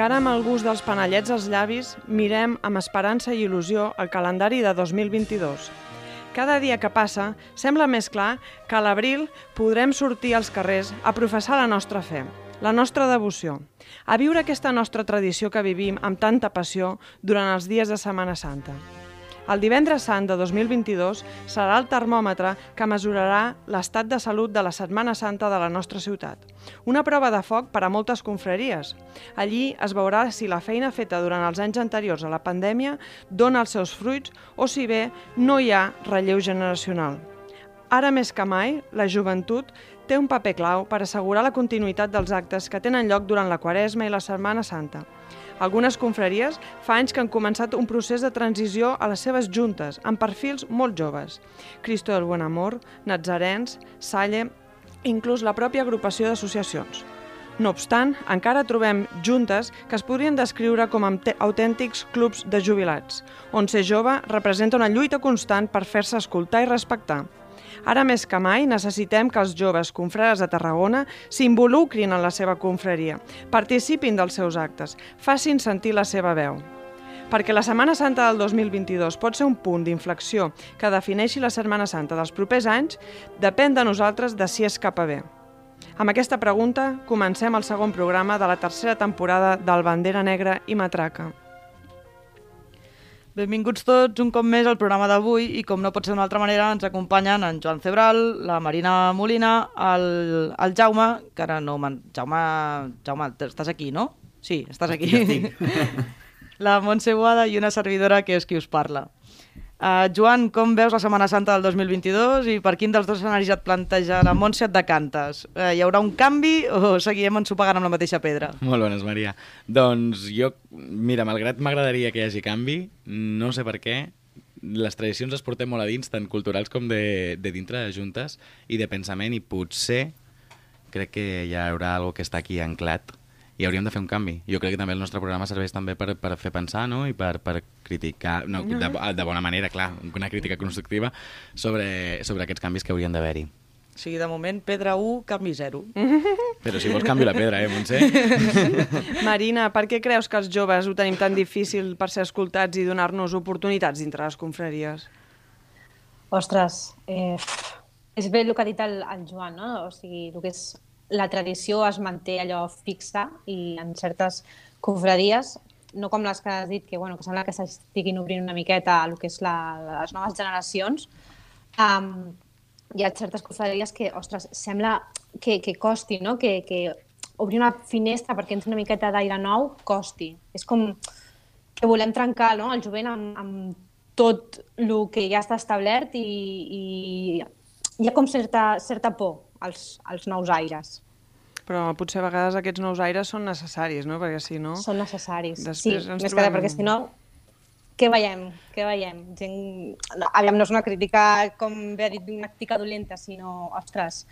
Encara amb el gust dels panellets als llavis, mirem amb esperança i il·lusió el calendari de 2022. Cada dia que passa, sembla més clar que a l'abril podrem sortir als carrers a professar la nostra fe, la nostra devoció, a viure aquesta nostra tradició que vivim amb tanta passió durant els dies de Setmana Santa. El divendres sant de 2022 serà el termòmetre que mesurarà l'estat de salut de la Setmana Santa de la nostra ciutat. Una prova de foc per a moltes confraries. Allí es veurà si la feina feta durant els anys anteriors a la pandèmia dona els seus fruits o si bé no hi ha relleu generacional. Ara més que mai, la joventut té un paper clau per assegurar la continuïtat dels actes que tenen lloc durant la Quaresma i la Setmana Santa. Algunes confraries fa anys que han començat un procés de transició a les seves juntes, amb perfils molt joves. Cristo del Buen Amor, Nazarens, Salle, inclús la pròpia agrupació d'associacions. No obstant, encara trobem juntes que es podrien descriure com autèntics clubs de jubilats, on ser jove representa una lluita constant per fer-se escoltar i respectar. Ara més que mai necessitem que els joves confrares de Tarragona s'involucrin en la seva confraria, participin dels seus actes, facin sentir la seva veu. Perquè la Setmana Santa del 2022 pot ser un punt d'inflexió que defineixi la Setmana Santa dels propers anys, depèn de nosaltres de si és cap a bé. Amb aquesta pregunta comencem el segon programa de la tercera temporada del Bandera Negra i Matraca. Benvinguts tots un cop més al programa d'avui i com no pot ser d'una altra manera ens acompanyen en Joan Cebral, la Marina Molina, el, el Jaume, que ara no... Jaume, Jaume, estàs aquí, no? Sí, estàs aquí. aquí la Montse Boada i una servidora que és qui us parla. Uh, Joan, com veus la Setmana Santa del 2022 i per quin dels dos escenaris et planteja la Montse et decantes? Uh, hi haurà un canvi o seguirem ensopegant amb la mateixa pedra? Molt bones, Maria. Doncs jo, mira, malgrat m'agradaria que hi hagi canvi, no sé per què, les tradicions les portem molt a dins, tant culturals com de, de dintre de juntes i de pensament, i potser crec que hi haurà alguna que està aquí anclat i hauríem de fer un canvi. Jo crec que també el nostre programa serveix també per, per fer pensar no? i per, per criticar, no, de, de bona manera, clar, una crítica constructiva sobre, sobre aquests canvis que haurien d'haver-hi. O sigui, de moment, pedra 1, canvi 0. Però si vols canvio la pedra, eh, Montse? Marina, per què creus que els joves ho tenim tan difícil per ser escoltats i donar-nos oportunitats dintre les confraries? Ostres, eh, és bé el que ha dit el, el Joan, no? O sigui, el que és la tradició es manté allò fixa i en certes confradies, no com les que has dit, que, bueno, que sembla que s'estiguin obrint una miqueta a que és la, les noves generacions, um, hi ha certes confradies que, ostres, sembla que, que costi, no? que, que obrir una finestra perquè entri una miqueta d'aire nou costi. És com que volem trencar no? el jovent amb, amb tot el que ja està establert i, i hi ha com certa, certa por als, als nous aires. Però potser a vegades aquests nous aires són necessaris, no? Perquè si no... Són necessaris, sí, més trobem... que perquè si no, què veiem? Què veiem? Gent... Aviam, no és una crítica, com bé ha dit, una crítica dolenta, sinó, ostres,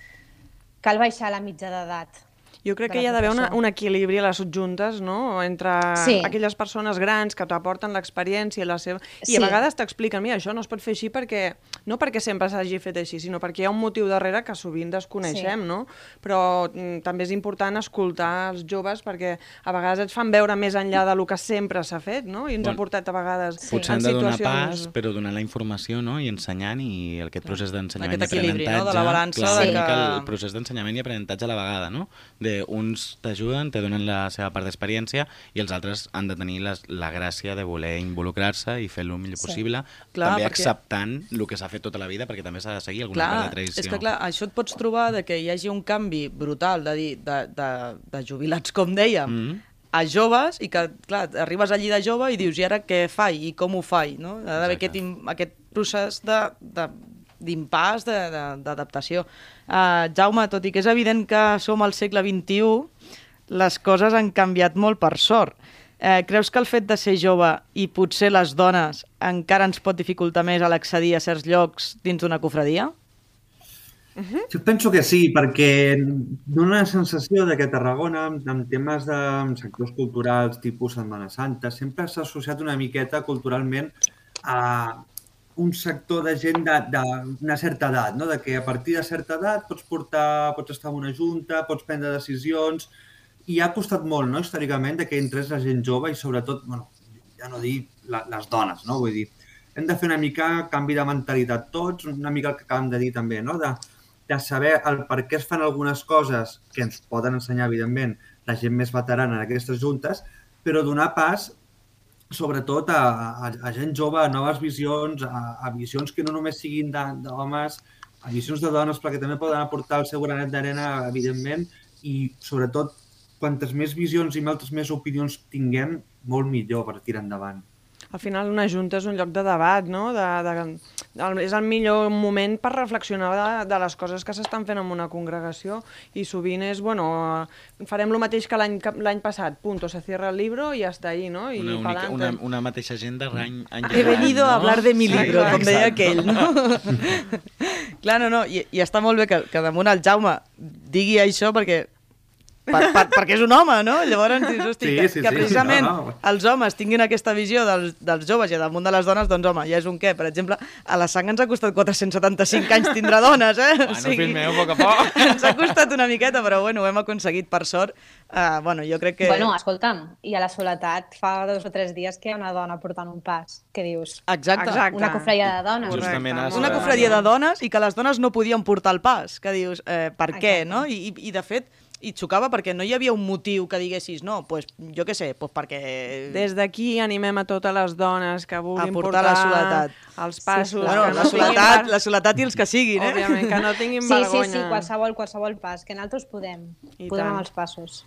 cal baixar la mitja d'edat jo crec que hi ha d'haver un equilibri a les juntes, no? Entre sí. aquelles persones grans que t'aporten l'experiència i la seva... I sí. a vegades t'expliquen, mira, això no es pot fer així perquè... No perquè sempre s'hagi fet així, sinó perquè hi ha un motiu darrere que sovint desconeixem, sí. no? Però mm, també és important escoltar els joves perquè a vegades et fan veure més enllà del que sempre s'ha fet, no? I ens bueno, ha portat a vegades sí. Potser han de donar pas, però donant la informació, no? I ensenyant i aquest procés d'ensenyament i aprenentatge... No? De la balança clar, de que... El procés d'ensenyament i aprenentatge a la vegada, no? De uns t'ajuden, te donen la seva part d'experiència i els altres han de tenir les, la gràcia de voler involucrar-se i fer-lo el millor sí. possible, clar, també perquè... acceptant el que s'ha fet tota la vida, perquè també s'ha de seguir alguna clar, part de tradició. És que clar, això et pots trobar de que hi hagi un canvi brutal de, de, de, de jubilats, com dèiem, mm -hmm a joves i que, clar, arribes allí de jove i dius, i ara què faig i com ho faig, no? Ha d'haver aquest, aquest procés de, de, d'impàs d'adaptació. Uh, Jaume, tot i que és evident que som al segle XXI, les coses han canviat molt per sort. Eh, creus que el fet de ser jove i potser les dones encara ens pot dificultar més a l'accedir a certs llocs dins d'una cofradia? Jo penso que sí, perquè dona la sensació de que Tarragona, amb temes de sectors culturals tipus Setmana Santa, sempre s'ha associat una miqueta culturalment a un sector de gent d'una certa edat, no? de que a partir de certa edat pots portar, pots estar en una junta, pots prendre decisions, i ha costat molt, no?, històricament, de que entrés la gent jove i sobretot, bueno, ja no dir les dones, no? Vull dir, hem de fer una mica canvi de mentalitat tots, una mica el que acabem de dir també, no? De, de saber el per què es fan algunes coses que ens poden ensenyar, evidentment, la gent més veterana en aquestes juntes, però donar pas sobretot a, a, a gent jove, a noves visions, a, a visions que no només siguin d'homes, a visions de dones, perquè també poden aportar el seu granet d'arena, evidentment, i sobretot, quantes més visions i moltes més opinions tinguem, molt millor per tirar endavant al final una junta és un lloc de debat, no? De, de, és el millor moment per reflexionar de, de les coses que s'estan fent en una congregació i sovint és, bueno, farem el mateix que l'any passat, punto, se cierra el libro i hasta ahí, no? I una, única, una, una mateixa agenda any, any He venido no? a hablar de mi libro, sí, com deia aquell, no? Clar, no, no, i, i està molt bé que, que damunt el Jaume digui això perquè per, per, perquè és un home, no? Llavors dius, hosti, sí, que, sí, que precisament sí, no, no. els homes tinguin aquesta visió dels, dels joves i damunt de les dones, doncs home, ja és un què? Per exemple, a la sang ens ha costat 475 anys tindre dones, eh? Bueno, o sigui, fill meu, poc a poc. Ens ha costat una miqueta, però bueno, ho hem aconseguit per sort. Uh, bueno, jo crec que... Bueno, escolta'm, i a la soledat fa dos o tres dies que hi ha una dona portant un pas. Què dius? Exacte. Exacte. Una cofradia de dones. Justament una cofradia de dones i que les dones no podien portar el pas. Que dius, eh, per Exacte. què, no? I, i, I de fet, i xocava perquè no hi havia un motiu que diguessis no, pues, jo què sé, pues perquè... Des d'aquí animem a totes les dones que vulguin a portar, portar la soledat. els passos. Sí, bueno, no la, soledat, la soledat i els que siguin, eh? Òbviament, que no tinguin sí, vergonya. Sí, sí, qualsevol, qualsevol pas, que nosaltres podem. I podem tant. amb els passos.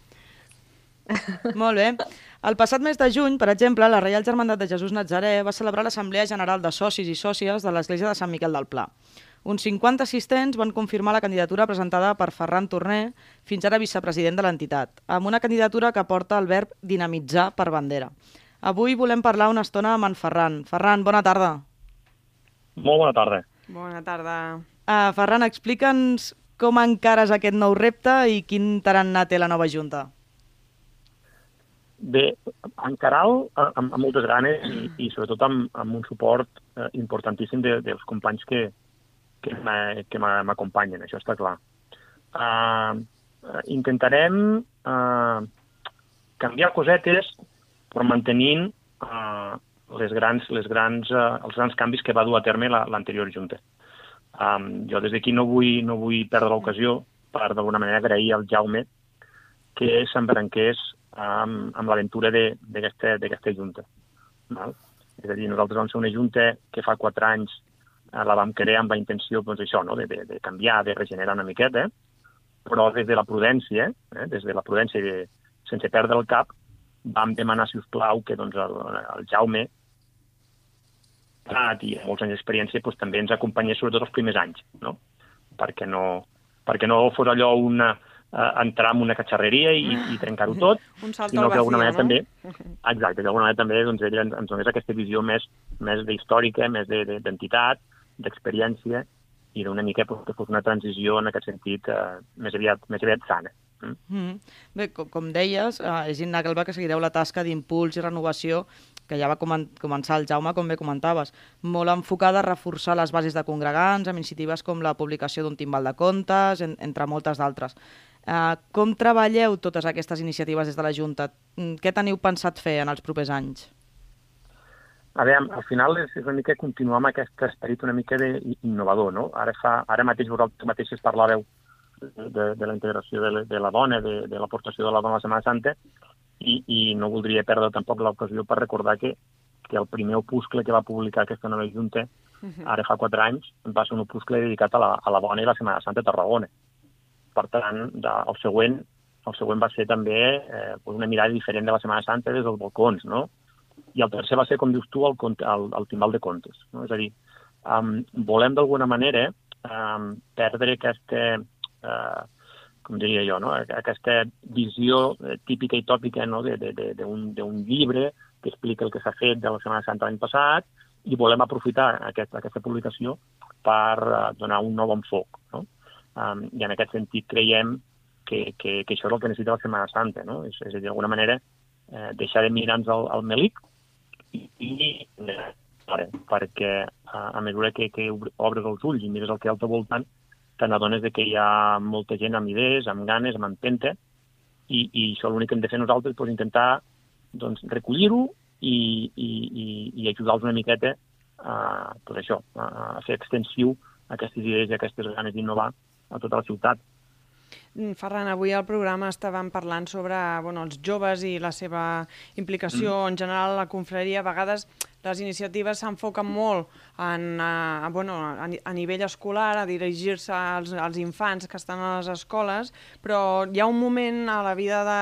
Molt bé. El passat mes de juny, per exemple, la Reial Germandat de Jesús Nazaré va celebrar l'Assemblea General de Socis i Sòcies de l'Església de Sant Miquel del Pla. Uns 50 assistents van confirmar la candidatura presentada per Ferran Torner, fins ara vicepresident de l'entitat, amb una candidatura que porta el verb dinamitzar per bandera. Avui volem parlar una estona amb en Ferran. Ferran, bona tarda. Molt bona tarda. Bona tarda. Uh, Ferran, explica'ns com encares aquest nou repte i quin tarannà té la nova Junta. Bé, encarar-lo amb, amb moltes ganes i, i sobretot amb, amb un suport eh, importantíssim de, dels companys que, que m'acompanyen, això està clar. Uh, intentarem uh, canviar cosetes, però mantenint uh, les grans, les grans, uh, els grans canvis que va dur a terme l'anterior la, Junta. Um, jo des d'aquí no vull, no vull perdre l'ocasió per d'alguna manera agrair al Jaume que s'embranqués amb, amb l'aventura d'aquesta Junta. Val? És a dir, nosaltres vam ser una Junta que fa quatre anys la vam crear amb la intenció doncs, això, no? de, de, de canviar, de regenerar una miqueta, però des de la prudència, eh? des de la prudència de, sense perdre el cap, vam demanar, si us plau, que doncs, el, el Jaume i amb molts anys d'experiència doncs, també ens acompanyés sobretot els primers anys, no? perquè no, perquè no fos allò una, uh, entrar en una catxarreria i, i trencar-ho tot, Un salt sinó que d'alguna manera no? també, exacte, d'alguna manera també doncs, ell ens, ens donés aquesta visió més, més d'històrica, més d'identitat, de, d'experiència i d'una mica pues, que fos una transició en aquest sentit eh, més, aviat, més aviat sana. Mm. Mm. Bé, com, com deies, eh, és innegable que seguireu la tasca d'impuls i renovació que ja va comen començar el Jaume, com bé comentaves, molt enfocada a reforçar les bases de congregants, amb iniciatives com la publicació d'un timbal de comptes, en, entre moltes d'altres. Eh, com treballeu totes aquestes iniciatives des de la Junta? Mm, què teniu pensat fer en els propers anys? A veure, al final és, és una mica continuar amb aquest esperit una mica de, innovador, no? Ara, fa, ara mateix vosaltres mateixos parlàveu de, de la integració de, la, de la dona, de, de l'aportació de la dona a la Setmana Santa, i, i no voldria perdre tampoc l'ocasió per recordar que, que el primer opuscle que va publicar aquesta nova Junta, ara fa quatre anys, va ser un opuscle dedicat a la, a la dona i la Setmana Santa a Tarragona. Per tant, de, el següent el següent va ser també eh, una mirada diferent de la Setmana Santa des dels balcons, no? I el tercer va ser, com dius tu, el, el, el timbal de comptes. No? És a dir, um, volem d'alguna manera um, perdre aquesta, uh, com diria jo, no? aquesta visió eh, típica i tòpica no? d'un llibre que explica el que s'ha fet de la Setmana Santa l'any passat i volem aprofitar aquest, aquesta publicació per uh, donar un nou enfoc. No? Um, I en aquest sentit creiem que, que, que això és el que necessita la Setmana Santa, no? és, és a dir, d'alguna manera, eh, deixar de mirar-nos al, al melic i, perquè a, a mesura que, que obres els ulls i mires el que hi ha al teu voltant, te n'adones que hi ha molta gent amb idees, amb ganes, amb empenta, i, i això l'únic que hem de fer nosaltres és doncs, intentar doncs, recollir-ho i, i, i, i ajudar-los una miqueta a, doncs això, a fer extensiu aquestes idees i aquestes ganes d'innovar a tota la ciutat. Mm, Ferran, avui al programa estàvem parlant sobre bueno, els joves i la seva implicació mm. en general a la confraria. A vegades les iniciatives s'enfoquen molt en, a, bueno, a, a nivell escolar, a dirigir-se als, als infants que estan a les escoles, però hi ha un moment a la vida de,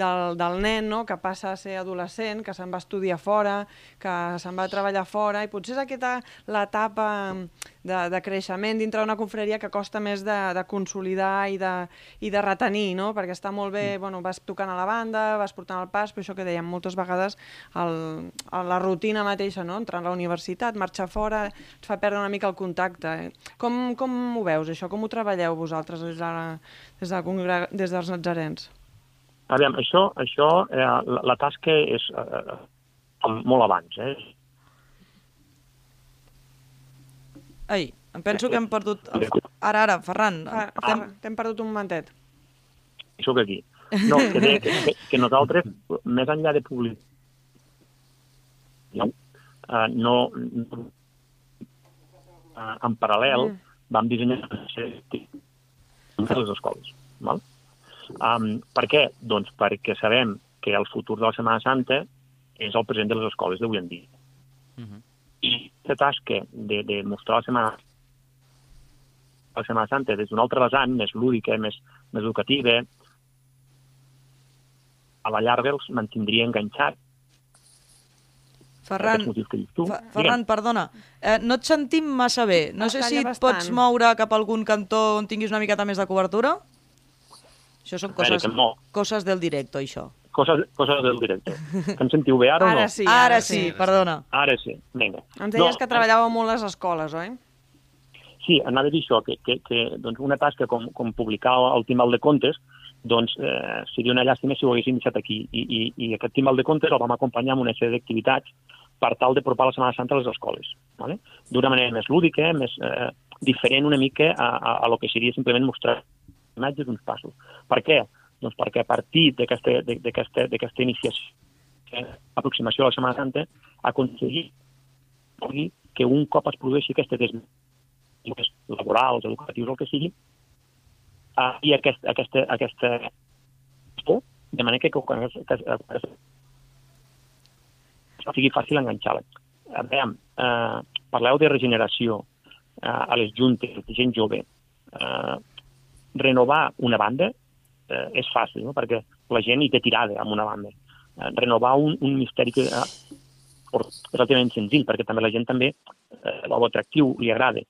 del, del nen no?, que passa a ser adolescent, que se'n va estudiar fora, que se'n va a treballar fora, i potser és aquesta l'etapa de, de creixement dintre d'una confraria que costa més de, de consolidar i de, i de retenir, no? perquè està molt bé, mm. bueno, vas tocant a la banda, vas portant el pas, però això que dèiem moltes vegades, el, la rutina mateixa, no? entrar a la universitat, marxar fora, et fa perdre una mica el contacte. Com, com ho veus, això? Com ho treballeu vosaltres des, de, des, de, des dels natzarens? Aviam, això, això eh, la, la tasca és eh, eh, molt abans. Eh? Ai, em penso que hem perdut... Ara, ara, Ferran. Ah, T'hem ah, perdut un momentet. Soc aquí. No, que, de, que, que nosaltres, més enllà de publicar no, uh, no, no uh, en paral·lel mm. vam dissenyar les escoles. Val? Um, per què? Doncs perquè sabem que el futur de la Setmana Santa és el present de les escoles d'avui en dia. Mm -hmm. I aquesta tasca de, de mostrar la Setmana la Setmana Santa des d'un altre vessant, més lúdica, més, més educativa, a la llarga els mantindria enganxats Ferran, Ferran, perdona, eh, no et sentim massa bé. No sé si et bastant. pots moure cap a algun cantó on tinguis una miqueta més de cobertura? Això són coses, no. coses del directo, això. Coses, coses del directo. Que em sentiu bé ara, ara o no? Sí, ara, ara sí, sí, perdona. Ara sí, vinga. Ens deies no, que treballàveu molt les escoles, oi? Sí, anava a dir això, que, que, que doncs una tasca com, com publicar el Timal de Contes doncs eh, seria una llàstima si ho haguéssim deixat aquí. I, i, i aquest timbal de comptes el vam acompanyar amb una sèrie d'activitats per tal de propar la Setmana Santa a les escoles. Vale? D'una manera més lúdica, més eh, diferent una mica a, a, a lo que seria simplement mostrar imatges d'uns passos. Per què? Doncs perquè a partir d'aquesta iniciació, eh, aproximació a la Setmana Santa, aconseguir que un cop es produeixi aquesta desmesures laborals, educatius, el que sigui, uh, i aquest, aquesta, aquesta de manera que, que, que, que, que sigui fàcil enganxar-la. A veure, eh, parleu de regeneració eh, a les juntes, de gent jove. Eh, renovar una banda eh, és fàcil, no? perquè la gent hi té tirada amb una banda. Eh, renovar un, un misteri que eh, relativament senzill, perquè també la gent també eh, l'atractiu li agrada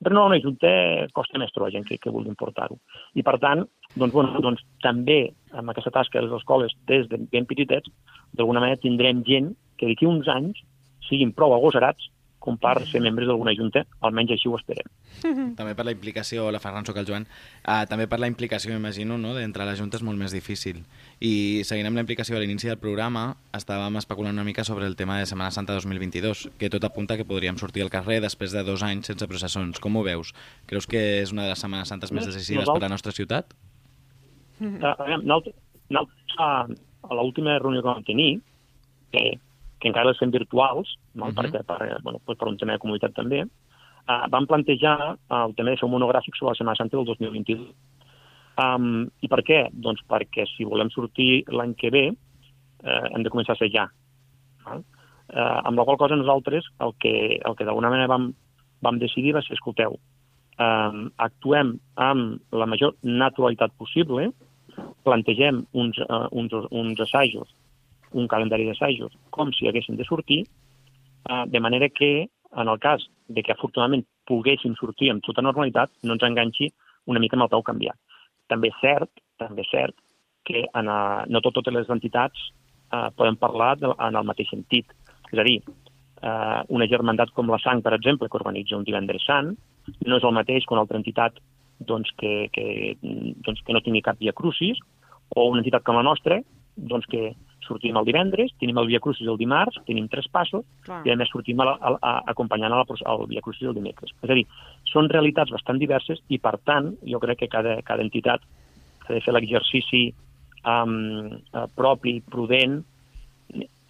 renovar una junta costa més trobar gent que, que vulguin portar-ho. I, per tant, doncs, bueno, doncs, també amb aquesta tasca de les escoles des de ben petitets, d'alguna manera tindrem gent que d'aquí uns anys siguin prou agosarats com per ser membres d'alguna junta, almenys així ho esperem. També per la implicació, la Ferran, soc el Joan, uh, també per la implicació, m'imagino, no? d'entrar a la junta és molt més difícil. I seguint amb la implicació a l'inici del programa, estàvem especulant una mica sobre el tema de Setmana Santa 2022, que tot apunta que podríem sortir al carrer després de dos anys sense processons. Com ho veus? Creus que és una de les Setmanes Santes més decisives per a la nostra ciutat? Uh, nosaltres, a, a l'última reunió que vam tenir, que que encara les fem virtuals, no? uh -huh. perquè, per, bueno, per un tema de comunitat també, uh, vam plantejar el tema de fer un monogràfic sobre la Setmana Santa del 2022. Um, I per què? Doncs perquè si volem sortir l'any que ve, uh, hem de començar a ser ja. Uh, amb la qual cosa nosaltres el que, el que d'alguna manera vam, vam decidir va ser, escolteu, um, actuem amb la major naturalitat possible, plantegem uns, uh, uns, uns assajos un calendari d'assajos com si haguessin de sortir, eh, de manera que, en el cas de que afortunadament poguessin sortir amb tota normalitat, no ens enganxi una mica amb el peu canviat. també és cert, també és cert que en, uh, no tot, totes les entitats uh, poden parlar de, en el mateix sentit. És a dir, uh, una germandat com la Sang, per exemple, que organitza un divendres sant, no és el mateix que una altra entitat doncs, que, que, doncs, que no tingui cap via crucis, o una entitat com la nostra, doncs, que sortim el divendres, tenim el Via Crucis el dimarts, tenim tres passos, Clar. i a més sortim a, a, a, acompanyant a la, al Via Crucis el dimecres. És a dir, són realitats bastant diverses i, per tant, jo crec que cada, cada entitat ha de fer l'exercici um, uh, propi, prudent,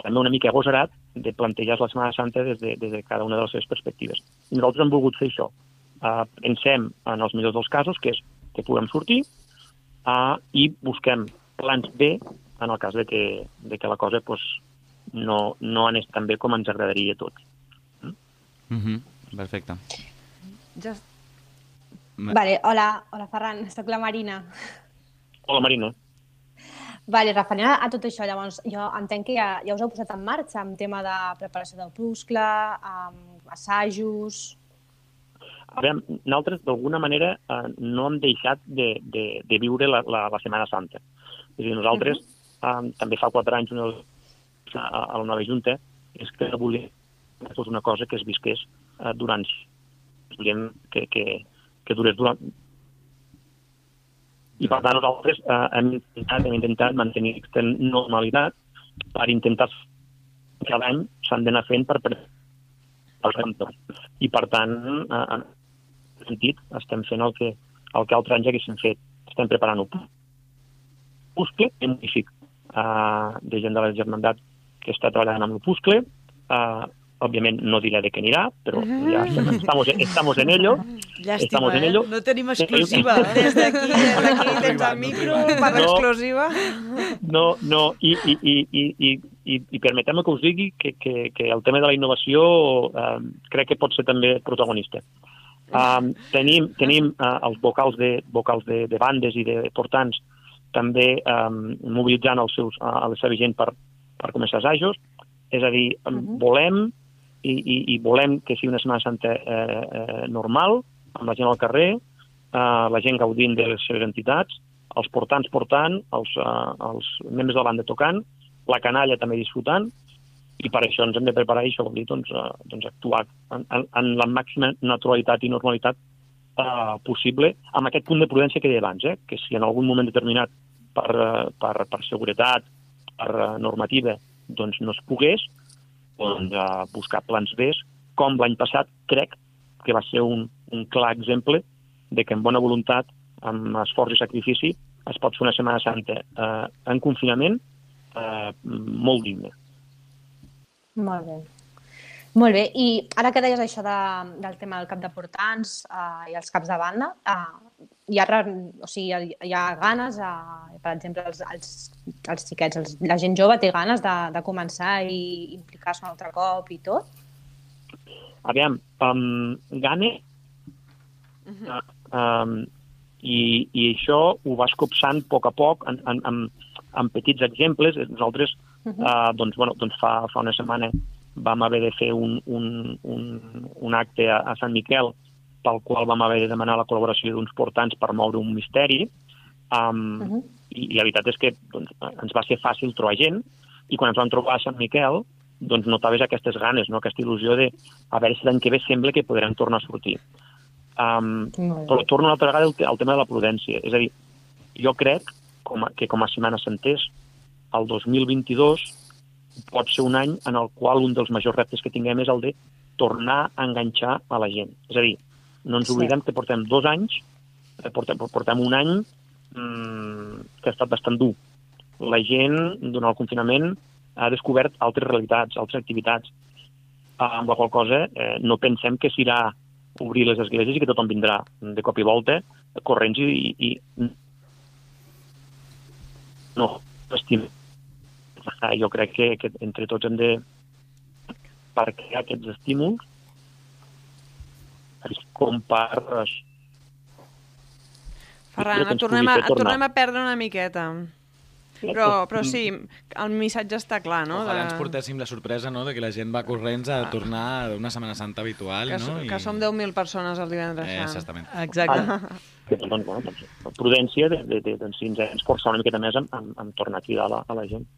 també una mica agosarat, de plantejar la Setmana Santa des de, des de cada una de les seves perspectives. I nosaltres hem volgut fer això. Uh, pensem en els millors dels casos, que és que puguem sortir, uh, i busquem plans B en el cas de que, de que la cosa pues, no, no anés tan bé com ens agradaria a tots. Mhm, Perfecte. Ja... Ma- Vale, hola, hola Ferran, sóc la Marina. Hola, Marina. Vale, referent a, tot això, llavors, jo entenc que ja, ja us heu posat en marxa amb tema de preparació del pluscle, amb assajos... A veure, nosaltres, d'alguna manera, eh, no hem deixat de, de, de viure la, la, la Setmana Santa. És a dir, nosaltres, eh, també fa quatre anys, una, a, a la nova Junta, és que volíem que fos una cosa que es visqués eh, durant... Volíem que, que, que durés durant... I, per tant, nosaltres eh, hem, intentat, hem intentat mantenir aquesta normalitat per intentar que cada any s'han d'anar fent per, els. I, per tant, eh, en sentit, estem fent el que, el que altres anys haguessin fet. Estem preparant un puscle magnífic uh, de gent de la Germandat que està treballant amb l'opuscle. Uh, òbviament no diré de què anirà, però ja estem, estamos, estamos en ello. Llàstima, Estamos en eh? ello. No tenim exclusiva. eh? Des d'aquí, des d'aquí tens el micro per No. l'exclusiva. No, no, i, i, i, i, i, i, i permetem que us digui que, que, que el tema de la innovació eh, crec que pot ser també protagonista. Um, tenim tenim uh, els vocals de, vocals de, de bandes i de portants també um, mobilitzant els seus, uh, a la seva gent per, per començar assajos. És a dir, um, volem i, i, i volem que sigui una Setmana Santa eh, eh, normal, amb la gent al carrer, eh, la gent gaudint de les seves entitats, els portants portant, els, eh, els membres de la banda tocant, la canalla també disfrutant, i per això ens hem de preparar i això vol dir doncs, eh, doncs actuar en, en, en la màxima naturalitat i normalitat eh, possible, amb aquest punt de prudència que deia abans, eh, que si en algun moment determinat per, eh, per, per seguretat, per eh, normativa, doncs no es pogués, doncs, eh, buscar plans B, com l'any passat crec que va ser un, un clar exemple de que amb bona voluntat, amb esforç i sacrifici, es pot fer una Setmana Santa eh, en confinament eh, molt digna. Molt bé. Molt bé, i ara que deies això de, del tema del cap de portants uh, i els caps de banda, uh, hi, ha, o sigui, hi, ha, hi ha ganes, uh, per exemple, els, els, els xiquets, els, la gent jove té ganes de, de començar i implicar-se un altre cop i tot? Aviam, um, Gane, uh, um, i, i això ho vas copsant a poc a poc en, en, en, en petits exemples. Nosaltres, uh, doncs, bueno, doncs fa, fa una setmana vam haver de fer un, un, un, un acte a, a Sant Miquel pel qual vam haver de demanar la col·laboració d'uns portants per moure un misteri. Um, uh -huh. i, I la veritat és que doncs, ens va ser fàcil trobar gent i quan ens vam trobar a Sant Miquel doncs notaves aquestes ganes, no? aquesta il·lusió de a veure si l'any que ve sembla que podrem tornar a sortir. Um, però torno una altra vegada al, al tema de la prudència. És a dir, jo crec com a, que com a Setmana Santers el 2022 pot ser un any en el qual un dels majors reptes que tinguem és el de tornar a enganxar a la gent. És a dir, no ens Sí. oblidem que portem dos anys, eh, portem, portem un any mmm, que ha estat bastant dur. La gent, durant el confinament, ha descobert altres realitats, altres activitats, eh, amb la qual cosa eh, no pensem que serà obrir les esglésies i que tothom vindrà de cop i volta corrents i, i no, estim. Ah, Jo crec que, que entre tots hem de per crear aquests estímuls com per Ferran, et tornem, a, et tornem a perdre una miqueta. Però, però sí, el missatge està clar, no? Ojalà ens portéssim la sorpresa no? de que la gent va corrents a tornar d'una Setmana Santa habitual. que, no? que som 10.000 persones el divendres Eh, exactament. Exacte. que, doncs, bueno, doncs, prudència de, de, de, doncs, si ens hem esforçat una miqueta més en, en, en tornar a cridar a la, a la gent.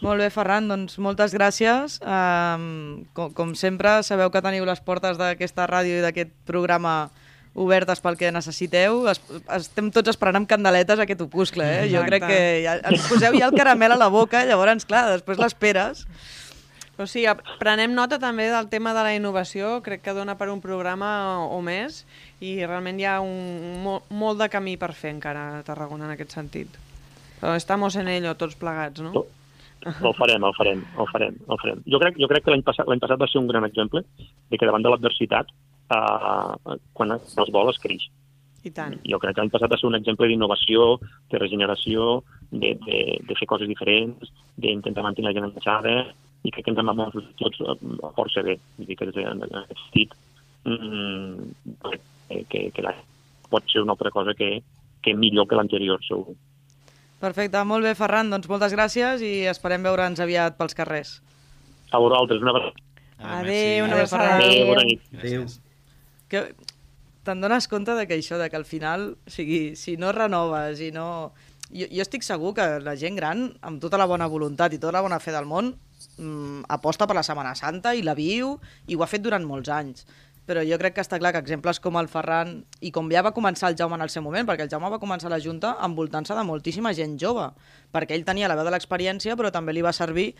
Molt bé, Ferran, doncs moltes gràcies. Um, com, com sempre, sabeu que teniu les portes d'aquesta ràdio i d'aquest programa obertes pel que necessiteu. Es, estem tots esperant amb candeletes aquest opuscle, eh? Jo Exacte. crec que ja, ens poseu ja el caramel a la boca, llavors, clar, després l'esperes. Però sí, prenem nota també del tema de la innovació, crec que dona per un programa o, o més, i realment hi ha un, molt, molt de camí per fer encara a Tarragona en aquest sentit. Però estamos en ello, tots plegats, no? Tot. El farem, el farem, el farem, el farem. Jo crec, jo crec que l'any passat, l'any passat va ser un gran exemple de que davant de l'adversitat, eh, quan es vol es creix. I tant. Jo crec que l'any passat va ser un exemple d'innovació, de regeneració, de, de, de fer coses diferents, d'intentar mantenir la gent enganxada, i crec que ens hem anat tots eh, força bé. Vull dir que des de- en aquest sentit, mm, que, que, que l'any pot ser una altra cosa que, que millor que l'anterior, segur. Perfecte, molt bé, Ferran, doncs moltes gràcies i esperem veure'ns aviat pels carrers. A vosaltres, una vegada. Ah, Adéu, una abraçada. Adéu, bona nit. Adéu. que te'n dones compte de que això, de que al final, o sigui, si no renoves i no... Jo, jo estic segur que la gent gran, amb tota la bona voluntat i tota la bona fe del món, mm, aposta per la Setmana Santa i la viu i ho ha fet durant molts anys. Però jo crec que està clar que exemples com el Ferran i com ja va començar el Jaume en el seu moment, perquè el Jaume va començar la Junta envoltant-se de moltíssima gent jove, perquè ell tenia la veu de l'experiència, però també li va servir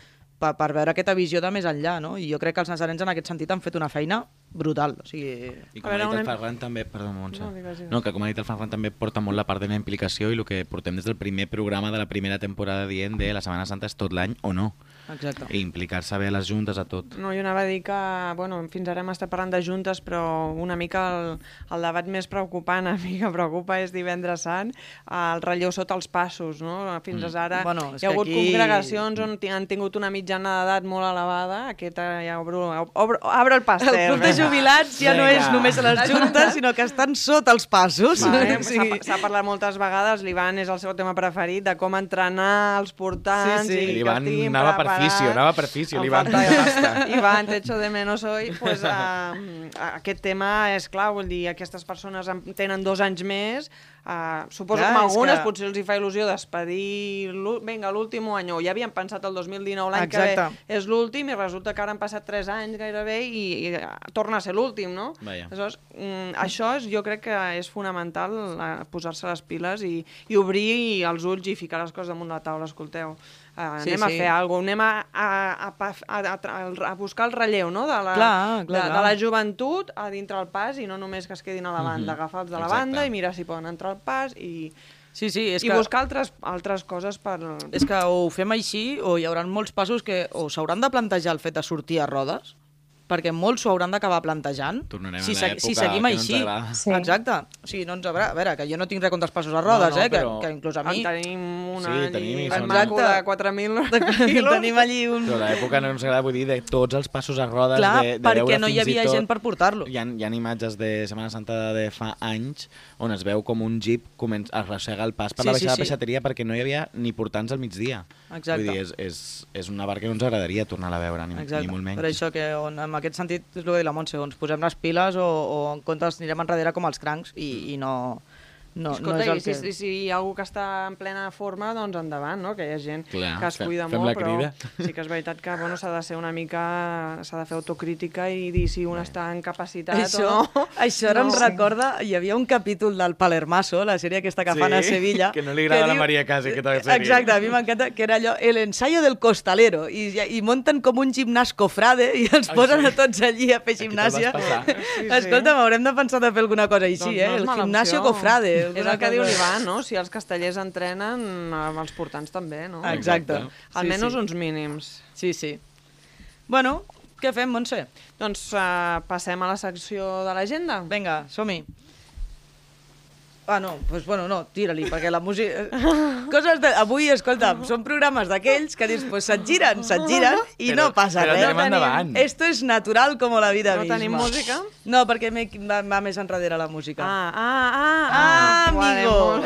per, per veure aquesta visió de més enllà, no? I jo crec que els nazarens en aquest sentit han fet una feina brutal. O sigui, I com A ha veure, dit el una- Ferran també, perdó, Montse, No, digues, digues. no, que com ha dit el Ferran també porta molt la part de la implicació i el que portem des del primer programa de la primera temporada dient de la Setmana Santa és tot l'any o no. exacte. I implicar-se bé a les juntes, a tot. No, jo anava a dir que, bueno, fins ara hem estat parlant de juntes, però una mica el, el debat més preocupant, a mi que preocupa, és divendres sant, el relleu sota els passos, no? Fins Mm. ara Bueno, hi ha hagut aquí- congregacions on han tingut una mitjana d'edat molt elevada, aquesta ja obro, obro, obro el pastel. El jubilats ja no és només a les juntes, sinó que estan sota els passos. Vale, O S'ha sigui, s'ha parlat moltes vegades, l'Ivan és el seu tema preferit, de com entrenar els portants Sí, sí. i que L'Ivan anava per fisio, anava per fisio, l'Ivan. Ivan, te echo de menos hoy. Pues, uh, aquest tema és clar, vull dir, aquestes persones en- tenen dos anys més, uh, suposo Clar, que és algunes que- potser els hi fa il·lusió despedir, vinga, l'últim any, o ja havien pensat el 2019, l'any que ve és l'últim, i resulta que ara han passat 3 anys gairebé i, i eh, torna a ser l'últim, no? Vaja. Aleshores, mm, això és, jo crec que és fonamental eh, posar-se les piles i, i obrir els ulls i ficar les coses damunt la taula, escolteu. Uh, Sí, anem a sí. fer alguna cosa, anem a, a, a, a, a, a buscar el relleu no? de, la, Clar, clar, de, de clar. la joventut a dintre el pas i no només que es quedin a la banda, agafar els de la Exacte. banda i mirar si poden entrar al pas i, Sí, sí, és i que, buscar altres, altres coses per... és que o ho fem així o hi haurà molts passos que o s'hauran de plantejar el fet de sortir a rodes, perquè molts s'ho hauran d'acabar plantejant. Tornarem si, a si seguim que no ens així. agrada. Sí. Exacte. O sigui, no ens haurà... A veure, que jo no tinc res contra els passos a rodes, No, no, eh? Que, però- que inclús a mi... En tenim una Sí, tenim, són- maco de Exacte. 4.000 quilos. Tenim allí un... Però l'època no ens agrada, vull dir, de tots els passos a rodes, Clar, de, de perquè no hi havia tot... gent per portar-lo. Hi ha, hi ha imatges de Setmana Santa de fa anys on es veu com un jeep comença a arrossega el pas per Sí, la sí, baixada sí. de peixateria perquè no hi havia ni portants al migdia. Exacte. Vull dir, és, és, és una barca que no ens agradaria tornar a veure, ni, Exacte. ni molt menys. Per això que on, en aquest sentit és el que diu la Montse, o ens posem les piles o, o en comptes anirem enrere com els crancs i, i no, no, Escolta, no és el i si, que... si, si hi ha algú que està en plena forma, doncs endavant, no? Que hi ha gent Clar, que es fem- cuida fem molt, la però crida. sí que és veritat que bueno, s'ha de ser una mica... s'ha de fer autocrítica i dir si un està en capacitat Això, o no. això ara No. em recorda, hi havia un capítol del Palermaso, la sèrie aquesta que fan a Sevilla. que no li agrada a la diu- Maria Casi, aquesta sèrie. Exacte, a mi m'encanta, que era allò, el ensayo del costalero, i, i munten com un gimnàs cofrade i ens Ai, posen sí. a tots allí a fer gimnàsia. Sí, sí. Escolta, haurem de pensar de fer alguna cosa així, Doncs eh? no El opció. cofrade. És el que diu l'Ivan, no? Si els castellers entrenen, eh, els portants també, no? Exacte. Exacte. Almenys sí. uns mínims. Sí, sí. Bueno, què fem, Montse? Doncs uh, passem a la secció de l'agenda. Vinga, som-hi. Ah, no, doncs pues, bueno, no, tira-li, perquè la música... Coses de... Avui, escolta'm, són programes d'aquells que dius, pues se't giren, se't giren i Però- no passa però res. anem endavant. Esto es natural como la vida No misma. tenim música? No, perquè va, va més enrere la música. Ah, ah, ah, Ah, Vale, amigo.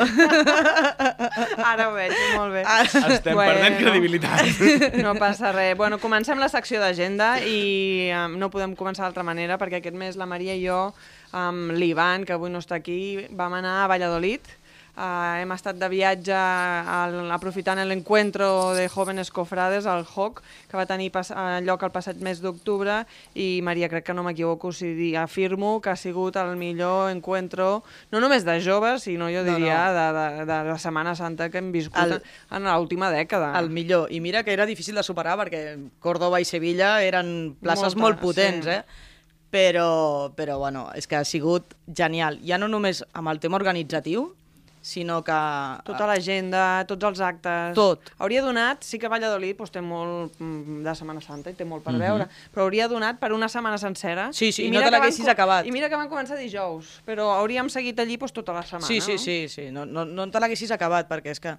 Ara ho veig, molt bé. Estem perdent credibilitat. No passa res. Bueno, comencem la secció d'agenda i um, no podem començar d'altra manera perquè aquest mes la Maria i jo, amb l'Ivan, que avui no està aquí, vam anar a Valladolid. Uh, hem estat de viatge al, aprofitant l'encuentro de Jóvenes Cofrades, el HOC, que va tenir pas, uh, lloc el passat mes d'octubre i Maria, crec que no m'equivoco si di- afirmo que ha sigut el millor encuentro, no només de joves, sinó jo No, diria no. De, de, de la Setmana Santa que hem viscut El- en l'última dècada. El millor. I mira que era difícil de superar perquè Córdoba i Sevilla eren places Molta, molt potents, sí. eh? Però, però, bueno, és que ha sigut genial. Ja no només amb el tema organitzatiu, sinó que... Tota l'agenda, tots els actes... Tot. Hauria donat, sí que Valladolid doncs, té molt mm, de Setmana Santa i té molt per Mhm. veure, però hauria donat per una setmana sencera. Sí, sí, I no mira te l'haguessis acabat. I mira que van començar dijous, però hauríem seguit allí doncs, tota la setmana, Sí, sí, no? sí, sí. No, no, no te l'haguessis acabat, perquè és que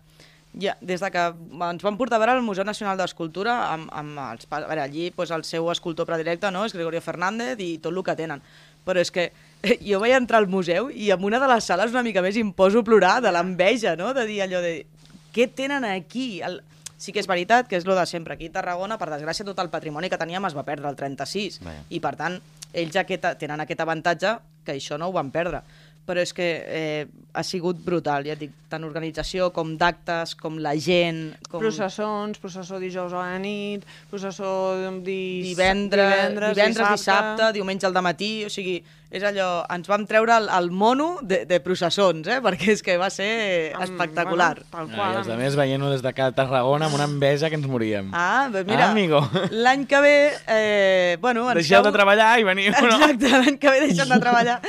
ja, des de que ens van portar a veure al Museu Nacional d'Escultura, amb, amb els, a veure, allí doncs, el seu escultor predilecte no? és Gregorio Fernández i tot el que tenen. Però és que eh, jo vaig entrar al museu i en una de les sales una mica més em poso a plorar de l'enveja, no? de dir allò de què tenen aquí? El... Sí que és veritat que és lo de sempre. Aquí a Tarragona, per desgràcia, tot el patrimoni que teníem es va perdre el 36. Vaja. I, per tant, ells aquest, tenen aquest avantatge que això no ho van perdre. Però és que eh, ha sigut brutal, ja et dic, tant organització com d'actes, com la gent... Com... Processons, processó dijous a la nit, processó dis... divendres, divendres, divendres dissabte... dissabte, diumenge al matí, o sigui, és allò, ens vam treure el, el mono de, de processons, eh? perquè és que va ser espectacular. Bueno, tal Ah, qual. I els altres veient-ho des de Tarragona amb una enveja que ens moríem. Ah, doncs mira, Ah, amigo. l'any que ve, eh, bueno... ens Deixeu de treballar i veniu, no? Exacte, l'any que ve deixem de treballar.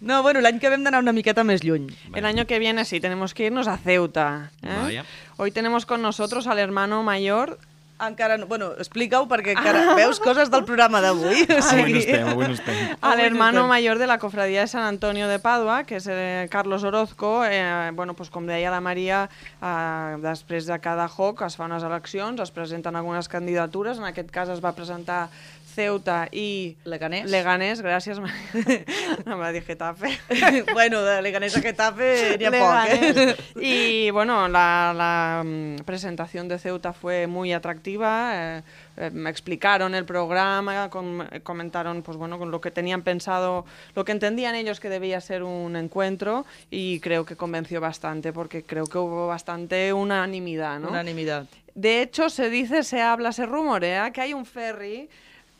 No, bueno, l'any que ve hem d'anar una miqueta més lluny. El año que viene sí, tenemos que irnos a Ceuta. ¿eh? Vaya. Hoy tenemos con nosotros al hermano mayor Encara no... Bueno, explica-ho perquè encara veus coses del programa d'avui. O Avui no sigui... estem, avui no estem. al Avui no hermano estem. mayor de la cofradía de San Antonio de Padua, que és eh, Carlos Orozco. Eh, bueno, pues, com deia la Maria, eh, després de cada HOC es fan unes eleccions, es presenten algunes candidatures. En aquest cas es va presentar Ceuta i Leganés. Leganés, Maria. no me dir Getafe. bueno, de Leganés a Getafe n'hi ha poc, Leganés. eh? Y bueno, la, la, mm, presentación de Ceuta fue muy atractiva. eh, eh, me explicaron el programa, com- comentaron pues bueno, con lo que tenían pensado, lo que entendían ellos que debía ser un encuentro y creo que convenció bastante porque creo que hubo bastante unanimidad, ¿no? Unanimidad. De hecho, se dice, se habla, se rumorea que hay un ferry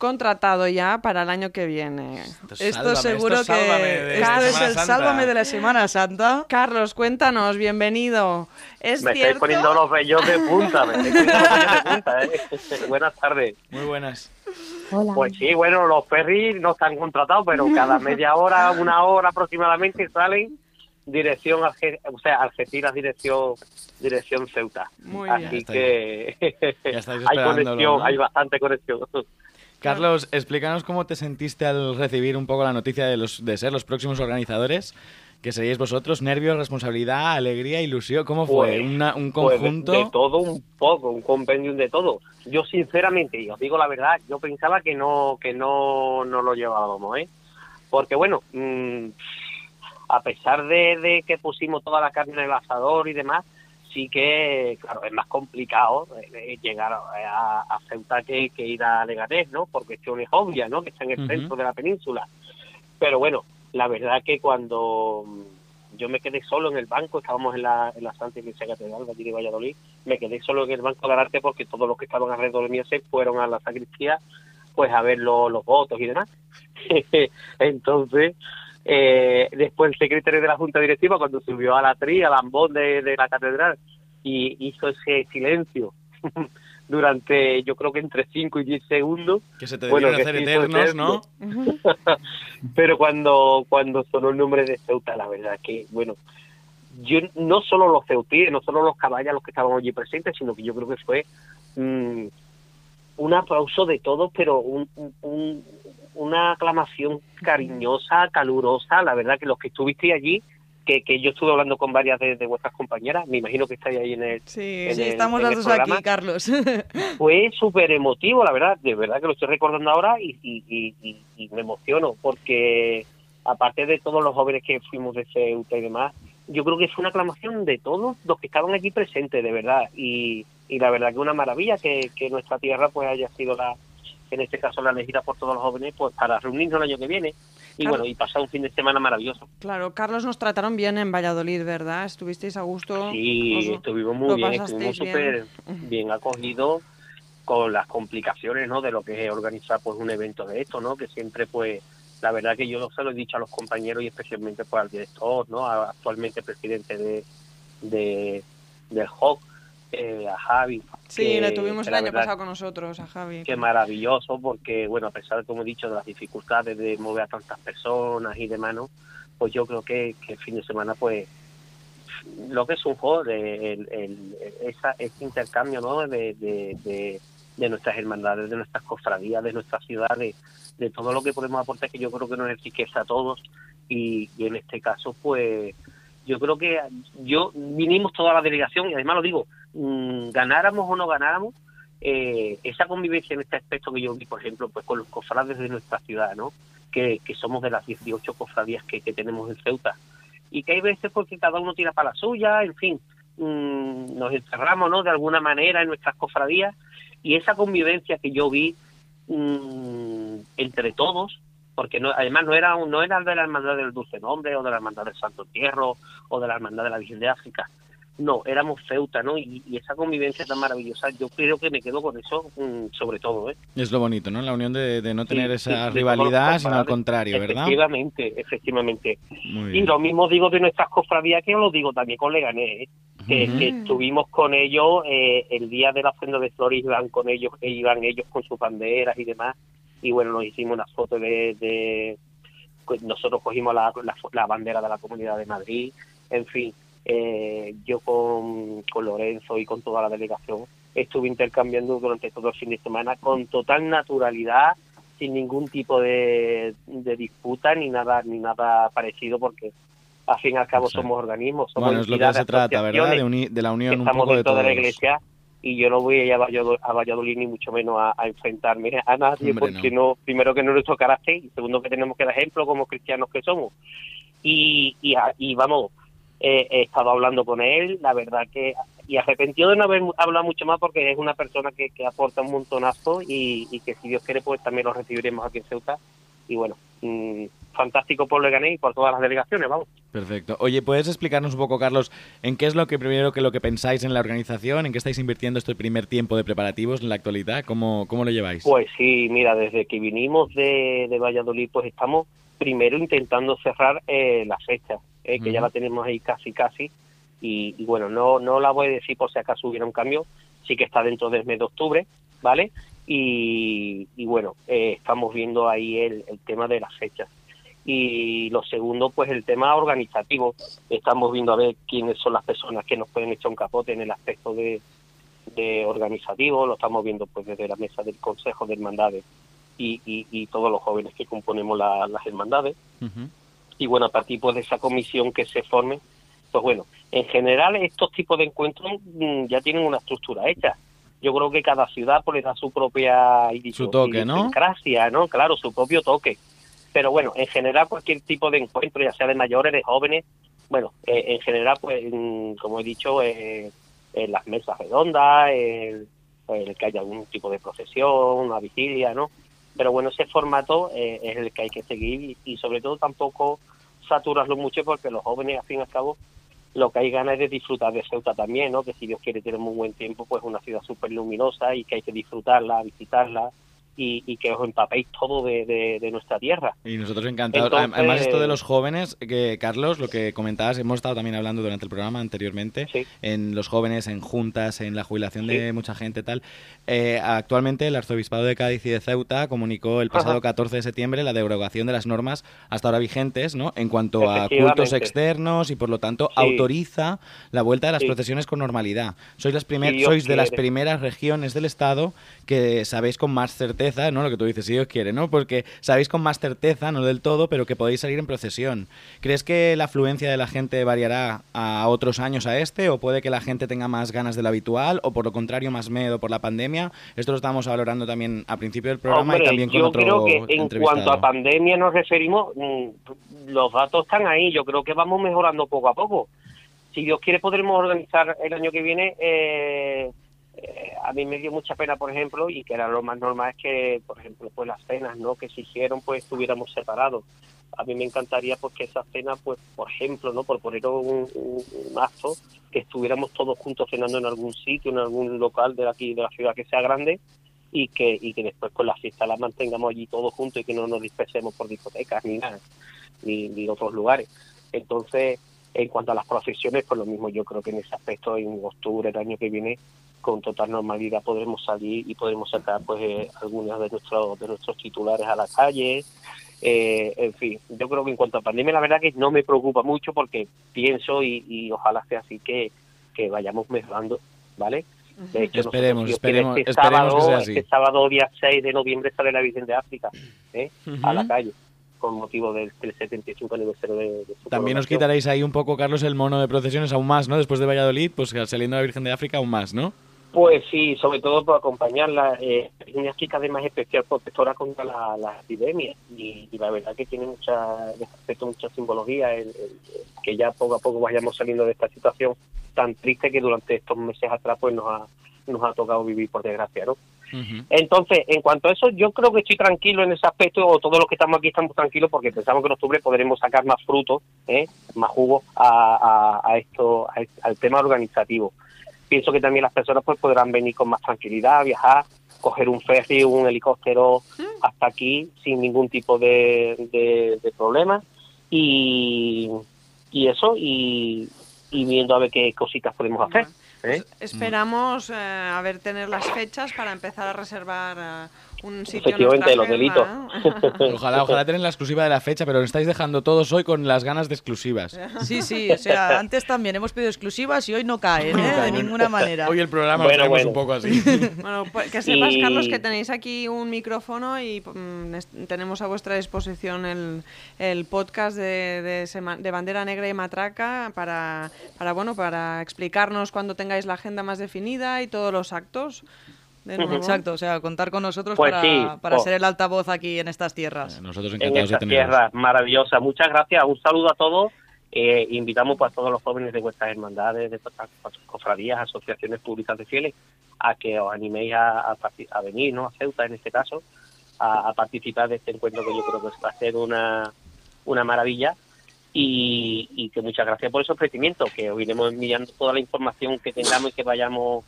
contratado ya para el año que viene. Esto seguro esto que... de Esto es el Santa. Sálvame de la Semana Santa. Carlos, cuéntanos, bienvenido. ¿Es Me estáis cierto? poniendo los vellos de punta, me estáis poniendo los vellos de punta, ¿eh? Buenas tardes. Muy buenas. Hola. Pues sí, bueno, los ferries no están contratados, pero cada media hora, una hora aproximadamente salen dirección, o sea, Algeciras, dirección, dirección Ceuta. Muy bien. Así Ya que Ya estáis hay conexión, ¿no? hay bastante conexión. Carlos, explícanos cómo te sentiste al recibir un poco la noticia de, los, de ser los próximos organizadores, que seríais vosotros. Nervios, responsabilidad, alegría, ilusión. ¿Cómo fue? Pues, Una- un Pues de- conjunto. de, todo un poco, un compendium de todo. Yo sinceramente, y os digo la verdad, yo pensaba que no que no, no lo llevábamos, ¿eh? Porque bueno, mm, a pesar de, de que pusimos toda la carne en el asador y demás, sí que, claro, es más complicado eh, eh, llegar a, a Ceuta que, que ir a Leganés, ¿no? Por cuestiones obvias, ¿no? Que está en el centro de la península. Pero bueno, la verdad que cuando mm, yo me quedé solo en el banco, estábamos en la, en la Santa Iglesia Catedral de allí de Valladolid, me quedé solo en el banco de arte porque todos los que estaban alrededor de mí se fueron a la sacristía pues a ver lo- los votos y demás. Entonces, eh, después el secretario de la Junta Directiva, cuando subió a la tri, al ambón de, de la catedral, y hizo ese silencio durante, yo creo que entre 5 y 10 segundos, Que se te Bueno, hacer eternos, ¿no? pero cuando cuando sonó el nombre de Ceuta, la verdad que, bueno, yo no solo los ceutíes, no solo los caballos los que estaban allí presentes, sino que yo creo que fue mm, un aplauso de todos, pero un, un- un- una aclamación cariñosa, calurosa, la verdad que los que estuviste allí que, que yo estuve hablando con varias de, de vuestras compañeras, me imagino que estáis ahí en el... Sí, en Sí, el- estamos las dos aquí, Carlos. Fue súper emotivo, la verdad, de verdad que lo estoy recordando ahora y, y, y- y- y me emociono porque aparte de todos los jóvenes que fuimos de Ceuta y demás, yo creo que fue una aclamación de todos los que estaban aquí presentes, de verdad, y, y la verdad que una maravilla que, que nuestra tierra pues haya sido la, en este caso la elegida por todos los jóvenes, pues para reunirnos el año que viene y Claro. bueno, y pasar un fin de semana maravilloso. Claro, Carlos, nos trataron bien en Valladolid, ¿verdad? Estuvisteis a gusto. Sí, Os- estuvimos muy bien, estuvimos súper bien. bien acogidos con las complicaciones, ¿no? De lo que es organizar pues un evento de esto, ¿no? Que siempre pues la verdad que yo se lo he dicho a los compañeros y especialmente pues al director, ¿no? A- actualmente presidente de, de del HOC, eh, a Javi. Sí, que- le tuvimos el año verdad pasado con nosotros, a Javi. que maravilloso porque bueno a pesar como he dicho de las dificultades de mover a tantas personas y demás ¿no? pues yo creo que, que el fin de semana pues lo que es un juego de el, el- esa, ese intercambio ¿no? de, de, de, de nuestras hermandades de nuestras cofradías de nuestras ciudades de todo lo que podemos aportar que yo creo que nos enriquece a todos y, y en este caso pues yo creo que yo vinimos toda la delegación y además lo digo mm, ganáramos o no ganáramos eh, esa convivencia en este aspecto que yo vi, por ejemplo, pues con los cofrades de nuestra ciudad, ¿no? Que, que somos de las 18 cofradías que, que tenemos en Ceuta. Y que hay veces porque cada uno tira para la suya, en fin, mm, nos encerramos, ¿no? De alguna manera en nuestras cofradías. Y esa convivencia que yo vi mm, entre todos, porque no, además no era, no era de la Hermandad del Dulce Nombre o de la Hermandad del Santo Entierro o de la Hermandad de la Virgen de África, no, éramos Ceuta, ¿no? Y, y esa convivencia tan maravillosa, yo creo que me quedo con eso mm, sobre todo, ¿eh? Es lo bonito, ¿no? La unión de, de no tener sí, esa rivalidad, sino al contrario, ¿verdad? Efectivamente, efectivamente. Y lo mismo digo de nuestras cofradías que lo digo también con Leganés, ¿eh? que, que estuvimos con ellos eh, el día de la ofrenda de flores, iban con ellos, e iban ellos con sus banderas y demás, y bueno, nos hicimos una foto de... de- pues nosotros cogimos la, la, la bandera de la Comunidad de Madrid, en fin, eh, yo con, con Lorenzo y con toda la delegación estuve intercambiando durante todo el fin de semana con total naturalidad, sin ningún tipo de, de disputa ni nada ni nada parecido, porque al fin y al cabo somos organismos, somos Bueno, es lo que se trata, ¿verdad? De, uni- de la unión un estamos poco de dentro todos. de la iglesia y yo no voy a ir a Valladolid, a Valladolid ni mucho menos a, a enfrentarme a nadie Hombre, porque no. primero que no es nuestro carácter y segundo que tenemos que dar ejemplo como cristianos que somos y, y, vamos eh, he estado hablando con él la verdad que y arrepentido de no haber hablado mucho más porque es una persona que, que aporta un montonazo y, y que si Dios quiere pues también lo recibiremos aquí en Ceuta y bueno mm, fantástico por Leganés y por todas las delegaciones vamos Perfecto. Oye, ¿puedes explicarnos un poco, Carlos, en qué es lo que primero que lo que pensáis en la organización, en qué estáis invirtiendo este primer tiempo de preparativos en la actualidad? ¿Cómo, cómo lo lleváis? Pues sí, mira, desde que vinimos de, de Valladolid, pues estamos primero intentando cerrar eh, la fecha, eh, que ya la tenemos ahí casi, casi. Y, y bueno, no, no la voy a decir por si acaso hubiera un cambio, sí que está dentro del mes de octubre, ¿vale? Y, y bueno, eh, estamos viendo ahí el, el tema de las fechas. Y lo segundo, pues el tema organizativo. Estamos viendo a ver quiénes son las personas que nos pueden echar un capote en el aspecto de, de organizativo, lo estamos viendo pues desde la mesa del Consejo de Hermandades y, y, y todos los jóvenes que componemos la- las hermandades. Y bueno, a partir pues, de esa comisión que se forme, pues bueno, en general estos tipos de encuentros mm, ya tienen una estructura hecha. Yo creo que cada ciudad pues, le da su propia Su toque, ¿no? ¿no? Claro, su propio toque. Pero bueno, en general cualquier tipo de encuentro, ya sea de mayores, de jóvenes, bueno, eh, en general, pues, como he dicho, eh, en las mesas redondas, el, el que haya algún tipo de procesión, una vigilia, ¿no? Pero bueno, ese formato eh, es el que hay que seguir y, y sobre todo tampoco saturarlo mucho porque los jóvenes, al fin y al cabo, lo que hay ganas es de disfrutar de Ceuta también, ¿no? Que si Dios quiere tenemos un buen tiempo, pues una ciudad súper luminosa y que hay que disfrutarla, visitarla y, y que os empapéis todo de, de- de nuestra tierra. Y nosotros encantados. Entonces- Además, esto de los jóvenes, que Carlos, lo que comentabas, hemos estado también hablando durante el programa anteriormente, Sí. en los jóvenes, en juntas, en la jubilación de Sí. mucha gente tal. Eh, actualmente el Arzobispado de Cádiz y de Ceuta comunicó el pasado Ajá. 14 de septiembre la derogación de las normas hasta ahora vigentes, ¿no? En cuanto a cultos externos y por lo tanto Sí. autoriza la vuelta de las procesiones con normalidad. Sois las primer- sois de las primeras regiones del Estado que sabéis con más certeza certeza, ¿no? Lo que tú dices, si Dios quiere, ¿no? Porque sabéis con más certeza, no del todo, pero que podéis salir en procesión. ¿Crees que la afluencia de la gente variará a otros años a este? ¿O puede que la gente tenga más ganas de lo habitual? ¿O por lo contrario, más miedo por la pandemia? Esto lo estábamos valorando también al principio del programa Hombre, y también con yo otro creo que en cuanto a pandemia nos referimos, mm, los datos están ahí. Yo creo que vamos mejorando poco a poco. Si Dios quiere, podremos organizar el año que viene. eh, eh, a mí me dio mucha pena, por ejemplo, y que era lo más normal es que, por ejemplo, pues las cenas, ¿no? Que se hicieron, pues estuviéramos separados. A mí me encantaría, pues que esas cenas, pues, por ejemplo, ¿no? Por poner un, un, un acto, que estuviéramos todos juntos cenando en algún sitio, en algún local de aquí de la ciudad que sea grande y que y que después con la fiesta la mantengamos allí todos juntos y que no nos dispersemos por discotecas ni nada ni, ni otros lugares entonces en cuanto a las procesiones pues lo mismo yo creo que en ese aspecto en octubre del año que viene con total normalidad podremos salir y podremos sacar pues eh, algunos de nuestros de nuestros titulares a la calle eh, en fin, yo creo que en cuanto a pandemia la verdad que no me preocupa mucho porque pienso y, y ojalá sea así que, que vayamos mejorando, ¿vale? De hecho, Esperemos, esperemos- este esperemos sábado, que sea así. Este sábado, día 6 de noviembre, sale la Virgen de África ¿eh? a la calle con motivo del, del 75 aniversario de, de su También os quitaréis ahí un poco, Carlos, el mono de procesiones aún más, ¿no? Después de Valladolid, pues saliendo la Virgen de África aún más, ¿no? Pues sí, sobre todo por acompañarla. Eh, Virgen de África además es especial protectora contra la, la epidemia y, y la verdad que tiene mucha, en aspecto mucha simbología, el, el- que ya poco a poco vayamos saliendo de esta situación tan triste que durante estos meses atrás pues nos ha, nos ha tocado vivir por desgracia, ¿no? Entonces, en cuanto a eso, yo creo que estoy tranquilo en ese aspecto, o todos los que estamos aquí estamos tranquilos porque pensamos que en octubre podremos sacar más frutos, ¿eh? más jugo a, a- a esto, a al tema organizativo. Pienso que también las personas pues podrán venir con más tranquilidad, viajar, coger un ferry un helicóptero hasta aquí sin ningún tipo de, de, de problema y, y eso, y, y viendo a ver qué cositas podemos hacer. ¿eh? Esperamos eh, a ver tener las fechas para empezar a reservar eh, un sitio. en Efectivamente, nuestra los delitos. Ojalá, ojalá tener la exclusiva de la fecha, pero nos estáis dejando todos hoy con las ganas de exclusivas. Sí, sí, o sea, antes también hemos pedido exclusivas y hoy no caen, ¿eh? De ninguna manera. Hoy el programa Bueno, lo bueno. un poco así. Bueno, pues que sepas, Y- Carlos, que tenéis aquí un micrófono y mm, es- tenemos a vuestra disposición el, el podcast de, de, Sema- de Bandera Negra y Matraca para, para, bueno, para explicarnos cuando tengáis la agenda más definida y todos los actos. De nuevo. Exacto, o sea, contar con nosotros Pues para, sí, para oh. ser el altavoz aquí en estas tierras. Nosotros en encantados de estas teneros. tierras maravillosas. Muchas gracias, un saludo a todos. Eh, invitamos pues, a todos los jóvenes de vuestras hermandades, de vuestras cofradías, asociaciones públicas de fieles, a que os animéis a, a parti- a venir, ¿no? a Ceuta en este caso, a, a participar de este encuentro que yo creo que va a ser una, una maravilla. Y, y que muchas gracias por ese ofrecimiento, que os iremos enviando toda la información que tengamos y que vayamos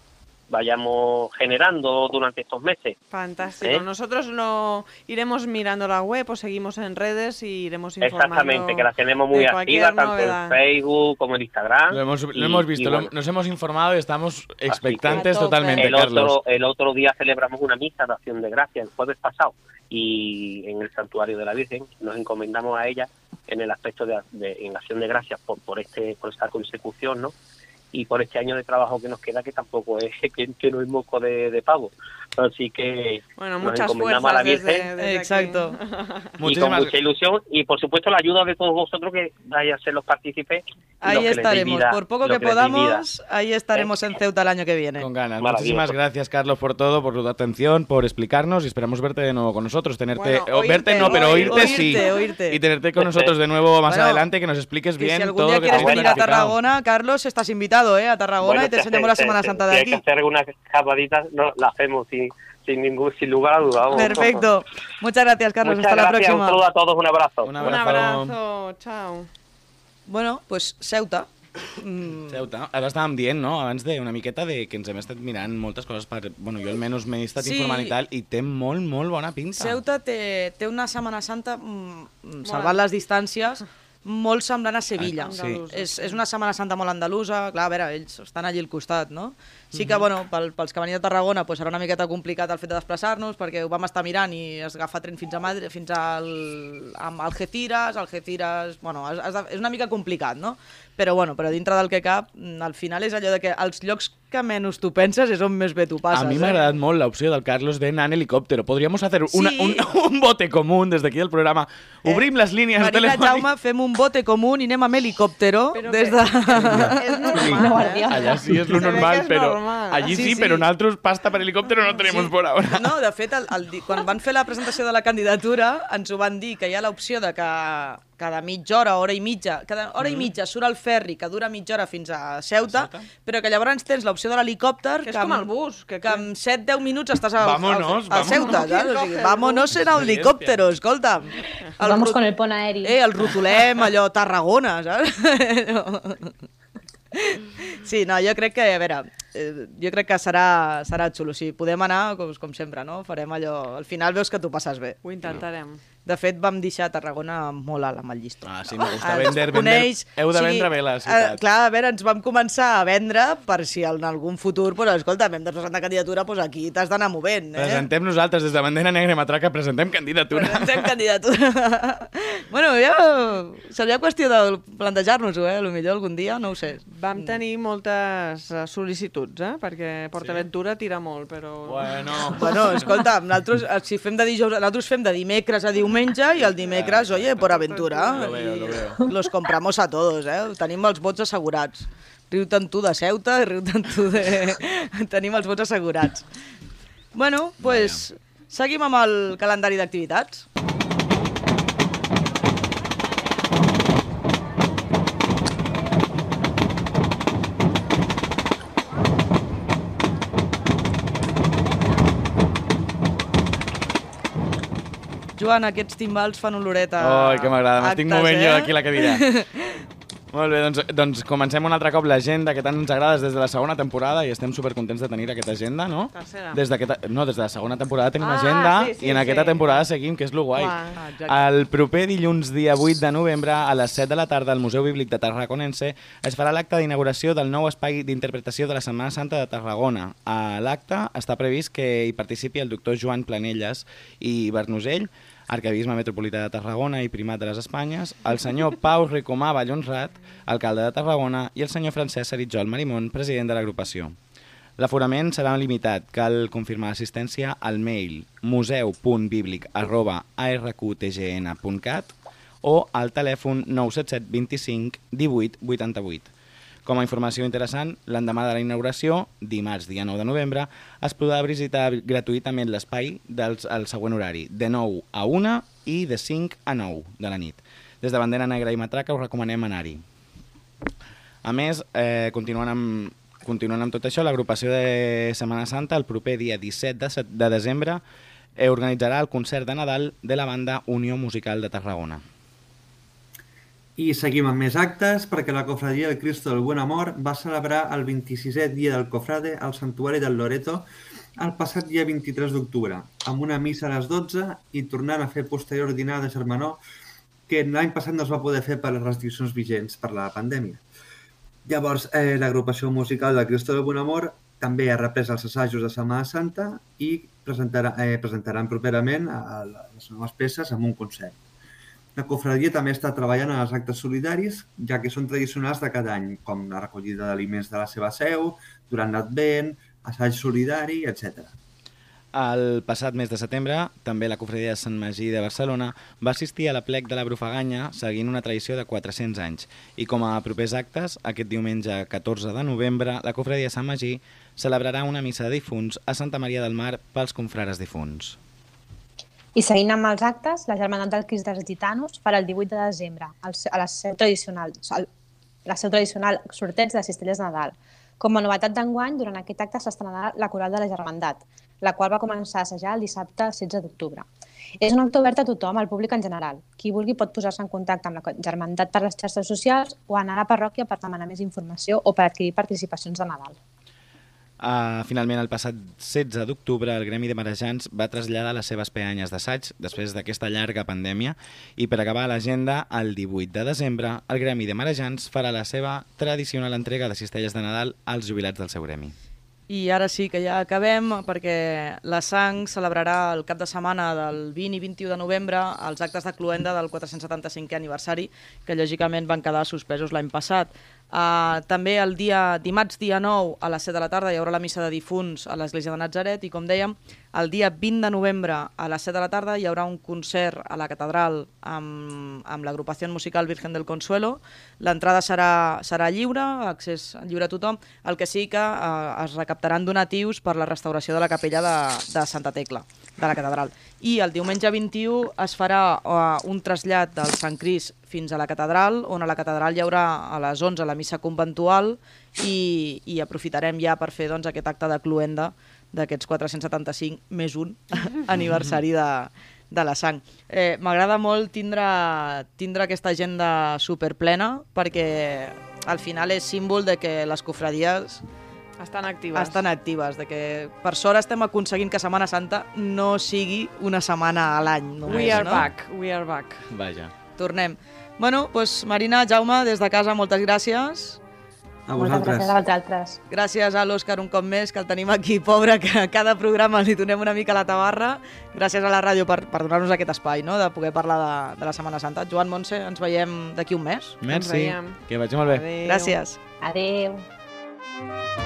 vayamos generando durante estos meses. Fantástico. ¿Eh? Nosotros lo iremos mirando la web o seguimos en redes y iremos informando. Exactamente, que las tenemos muy activas, tanto novedad. en Facebook como en Instagram. Lo hemos, lo Y- hemos visto, lo- nos hemos informado y estamos expectantes totalmente, el, Carlos. otro, el otro día celebramos una misa de acción de gracia, el jueves pasado, y en el santuario de la Virgen nos encomendamos a ella en el aspecto de, de- en acción de gracias por, por, este, por esta consecución, ¿no? Y por este año de trabajo que nos queda, que tampoco es que, no es moco de, de pavo. Así que Bueno, nos muchas encomendamos a la Virgen desde, desde Exacto. y con mucha ilusión y por supuesto la ayuda de todos vosotros que vais a ser los partícipes. los Ahí que deis estaremos. vida- Por poco los que vida. podamos, ahí estaremos en Ceuta el año que viene. Con ganas. Muchísimas gracias, Carlos, por todo, por tu atención, por explicarnos y esperamos verte de nuevo con nosotros. Tenerte, Bueno, o verte oírte, no, pero oír- oírte, sí. oírte, oírte. Y tenerte con nosotros de nuevo más Bueno, adelante, que nos expliques Que bien si algún todo día lo que quieres venir a. Tarragona, Carlos, estás invitado, ¿eh? A Tarragona Bueno, y te enseñamos la Semana Santa si de hay aquí. que hacer algunas escapaditas, no, la hacemos sin, sin ningún sin lugar a duda. vamos. Perfecto. Muchas gracias, Carlos. Muchas Hasta la gracias, un próxima. saludo a todos, un abrazo. Un Un abrazo. abrazo, chao. Bueno, pues Ceuta. Mm, Ceuta. Ara estàvem dient, no?, abans de una miqueta de que ens hem estat mirant moltes coses per... Bueno, jo almenys m'he estat Sí. informant i tal, i té molt, molt bona pinta. Ceuta té, té una Setmana Santa, mm, salvant les distàncies, molt semblant a Sevilla. Ah, sí. És, és una Setmana Santa molt andalusa, clar, a veure, ells estan allí al costat, no? Sí que, bueno, pel, pels que venim de Tarragona pues, serà una miqueta complicat el fet de desplaçar-nos perquè ho vam estar mirant i es agafa tren fins a Madrid, fins al, a Algeciras, Algeciras... Bueno, de, és una mica complicat, no? Però, bueno, però dintre del que cap, mm, al final és allò de que els llocs que menys tu penses és on més bé tu passes. a mi m'ha eh? agradat molt l'opció del Carlos de anar en helicòptero. Podríamos hacer una, Sí. un, un bote común des d'aquí del programa. Obrim les línies Marina, telefòniques. Jaume, fem un bote comú i anem amb helicòptero Però des que- de... És normal, eh? Allà sí és lo normal, que és però normal. allí sí, Sí, sí. però nosaltres pasta per helicòptero no tenim por ahora. No, de fet, el, el, quan van fer la presentació de la candidatura, ens ho van dir, que hi ha l'opció de que cada mitja hora, hora i mitja, cada hora Mm. i mitja surt el ferri, que dura mitja hora fins a Ceuta, però que llavors tens l'opció de l'helicòpter, Que és amb- com el bus, que- que amb 7-10 minuts estàs a, Vámonos, a, a Ceuta, vámonos. saps? O sigui, vámonos en Sí, helicòptero, escolta. Vamos rut- con el pont aeri. Eh, el rotulem, allò, Tarragona, saps? Sí, no, jo crec que, a veure, eh, jo crec que serà, serà xulo. Si podem anar, com, com sempre, no? Farem allò... Al final veus que tu passes bé. Ho intentarem. De fet, vam deixar Tarragona molt alt amb el llistó. Ah, sí, gusta Ah, vender, es vender. coneix, Heu de vendre bé la eh, ciutat. clar, a veure, ens vam començar a vendre per si en algun futur, pues, escolta, hem de presentar candidatura, pues aquí t'has d'anar movent, eh? Presentem nosaltres des de Bandera Negra i Matraca, presentem candidatura. Presentem candidatura. bueno, ja seria qüestió de plantejar-nos-ho, eh? A lo millor algun dia, no ho sé. Vam tenir moltes eh, sol·licituds, eh? Perquè PortAventura tira molt, però... Bueno, Bueno, escolta, nosaltres, eh, si fem de dijous, nosaltres fem de dimecres a diumenge i el dimecres, oye, por aventura. Lo veo, lo veo. Los compramos a todos, eh? Tenim els vots assegurats. Riu-te'n tu de Ceuta i riu-te'n tu de... Tenim els vots assegurats. Bueno, doncs pues, seguim amb el calendari d'activitats. Joan, aquests timbals fan oloreta... Ai, que m'agrada, m'estic movent eh? jo aquí la cadira. Molt bé, doncs, doncs comencem un altre cop l'agenda que tant ens agrada des de la segona temporada i estem supercontents de tenir aquesta agenda, no? Tercera. Des no, des de la segona temporada tenim Ah, agenda sí, sí, i en aquesta sí. temporada seguim, que és lo guai. Guai. Ah, exacte. El proper dilluns, dia 8 de novembre, a les 7 de la tarda, al Museu Bíblic de Tarraconense, es farà l'acte d'inauguració del nou espai d'interpretació de la Setmana Santa de Tarragona. A l'acte està previst que hi participi el doctor Joan Planelles i Bernusell, arcabisme metropolità de Tarragona i primat de les Espanyes, el senyor Pau Ricomà Ballonsrat, alcalde de Tarragona, i el senyor Francesc Saritjol Marimón, president de l'agrupació. L'aforament serà limitat. Cal confirmar l'assistència al mail museu.biblic arroba arqtgn.cat o al telèfon 977 25 18 88. Com a informació interessant, l'endemà de la inauguració, dimarts, dia 9 de novembre, es podrà visitar gratuïtament l'espai del el següent horari, de 9 a 1 i de 5 a 9 de la nit. Des de Bandera Negra i Matraca us recomanem anar-hi. A més, eh, continuant, amb, continuant amb tot això, l'agrupació de Setmana Santa, el proper dia 17 de, de desembre, eh, organitzarà el concert de Nadal de la banda Unió Musical de Tarragona. I seguim amb més actes perquè la Cofradia del Cristo del Buen Amor va celebrar el 26è dia del Cofrade al Santuari del Loreto el passat dia 23 d'octubre, amb una missa a les 12 i tornant a fer posterior dinar de germanor que l'any passat no es va poder fer per les restriccions vigents per la pandèmia. Llavors, eh, l'agrupació musical del Cristo del Buen Amor també ha reprès els assajos de Setmana Santa i presentarà, eh, presentaran properament a, a les noves peces amb un concert. La cofradia també està treballant en els actes solidaris, ja que són tradicionals de cada any, com la recollida d'aliments de la seva seu, durant l'Advent, assaig solidari, etc. El passat mes de setembre, també la cofradia de Sant Magí de Barcelona va assistir a la plec de la Brufaganya seguint una tradició de 400 anys. I com a propers actes, aquest diumenge 14 de novembre, la cofradia de Sant Magí celebrarà una missa de difunts a Santa Maria del Mar pels confrares difunts. I seguint amb els actes, la Germandat del Crist dels Gitanos farà el 18 de desembre a la seu tradicional, al- la seu tradicional sorteig de Cistelles Nadal. Com a novetat d'enguany, durant aquest acte s'estrenarà la coral de la Germandat, la qual va començar a assajar el dissabte 16 d'octubre. És un acte obert a tothom, al públic en general. Qui vulgui pot posar-se en contacte amb la Germandat per les xarxes socials o anar a la parròquia per demanar més informació o per adquirir participacions de Nadal. Uh, finalment, el passat 16 d'octubre, el Gremi de Marejants va traslladar les seves peanyes d'assaig després d'aquesta llarga pandèmia i per acabar l'agenda, el 18 de desembre, el Gremi de Marejants farà la seva tradicional entrega de cistelles de Nadal als jubilats del seu gremi. I ara sí que ja acabem perquè la Sang celebrarà el cap de setmana del 20 i 21 de novembre els actes de cluenda del 475è aniversari que lògicament van quedar suspesos l'any passat. Uh, també el dia dimarts dia 9 a les 7 de la tarda hi haurà la missa de difunts a l'església de Natzaret i com dèiem, el dia 20 de novembre a les 7 de la tarda hi haurà un concert a la catedral amb, amb l'agrupació musical Virgen del Consuelo. L'entrada serà, serà lliure, accés lliure a tothom, el que sí que uh, es recaptaran donatius per la restauració de la capella de, de Santa Tecla, de la catedral. I el diumenge 21 es farà uh, un trasllat del Sant Cris fins a la catedral, on a la catedral hi haurà a les 11 la missa conventual i, i aprofitarem ja per fer doncs, aquest acte de cluenda d'aquests 475 més un aniversari de, de la sang. Eh, M'agrada molt tindre, tindre aquesta agenda superplena perquè al final és símbol de que les cofradies Estan actives. estan actives, de que per sort estem aconseguint que Setmana Santa no sigui una setmana a l'any només. We are no? back, we are back. Vaja. Tornem. Bueno, doncs Marina, Jaume, des de casa, moltes gràcies. A Moltes vosaltres. gràcies a vosaltres. Gràcies a l'Òscar un cop més, que el tenim aquí, pobre, que a cada programa li donem una mica la tabarra. Gràcies a la ràdio per, per donar-nos aquest espai, no?, de poder parlar de, de la Setmana Santa. Joan Montse, ens veiem d'aquí un mes. Merci. veiem. Que vagi molt bé. Adéu. Gràcies. Adeu.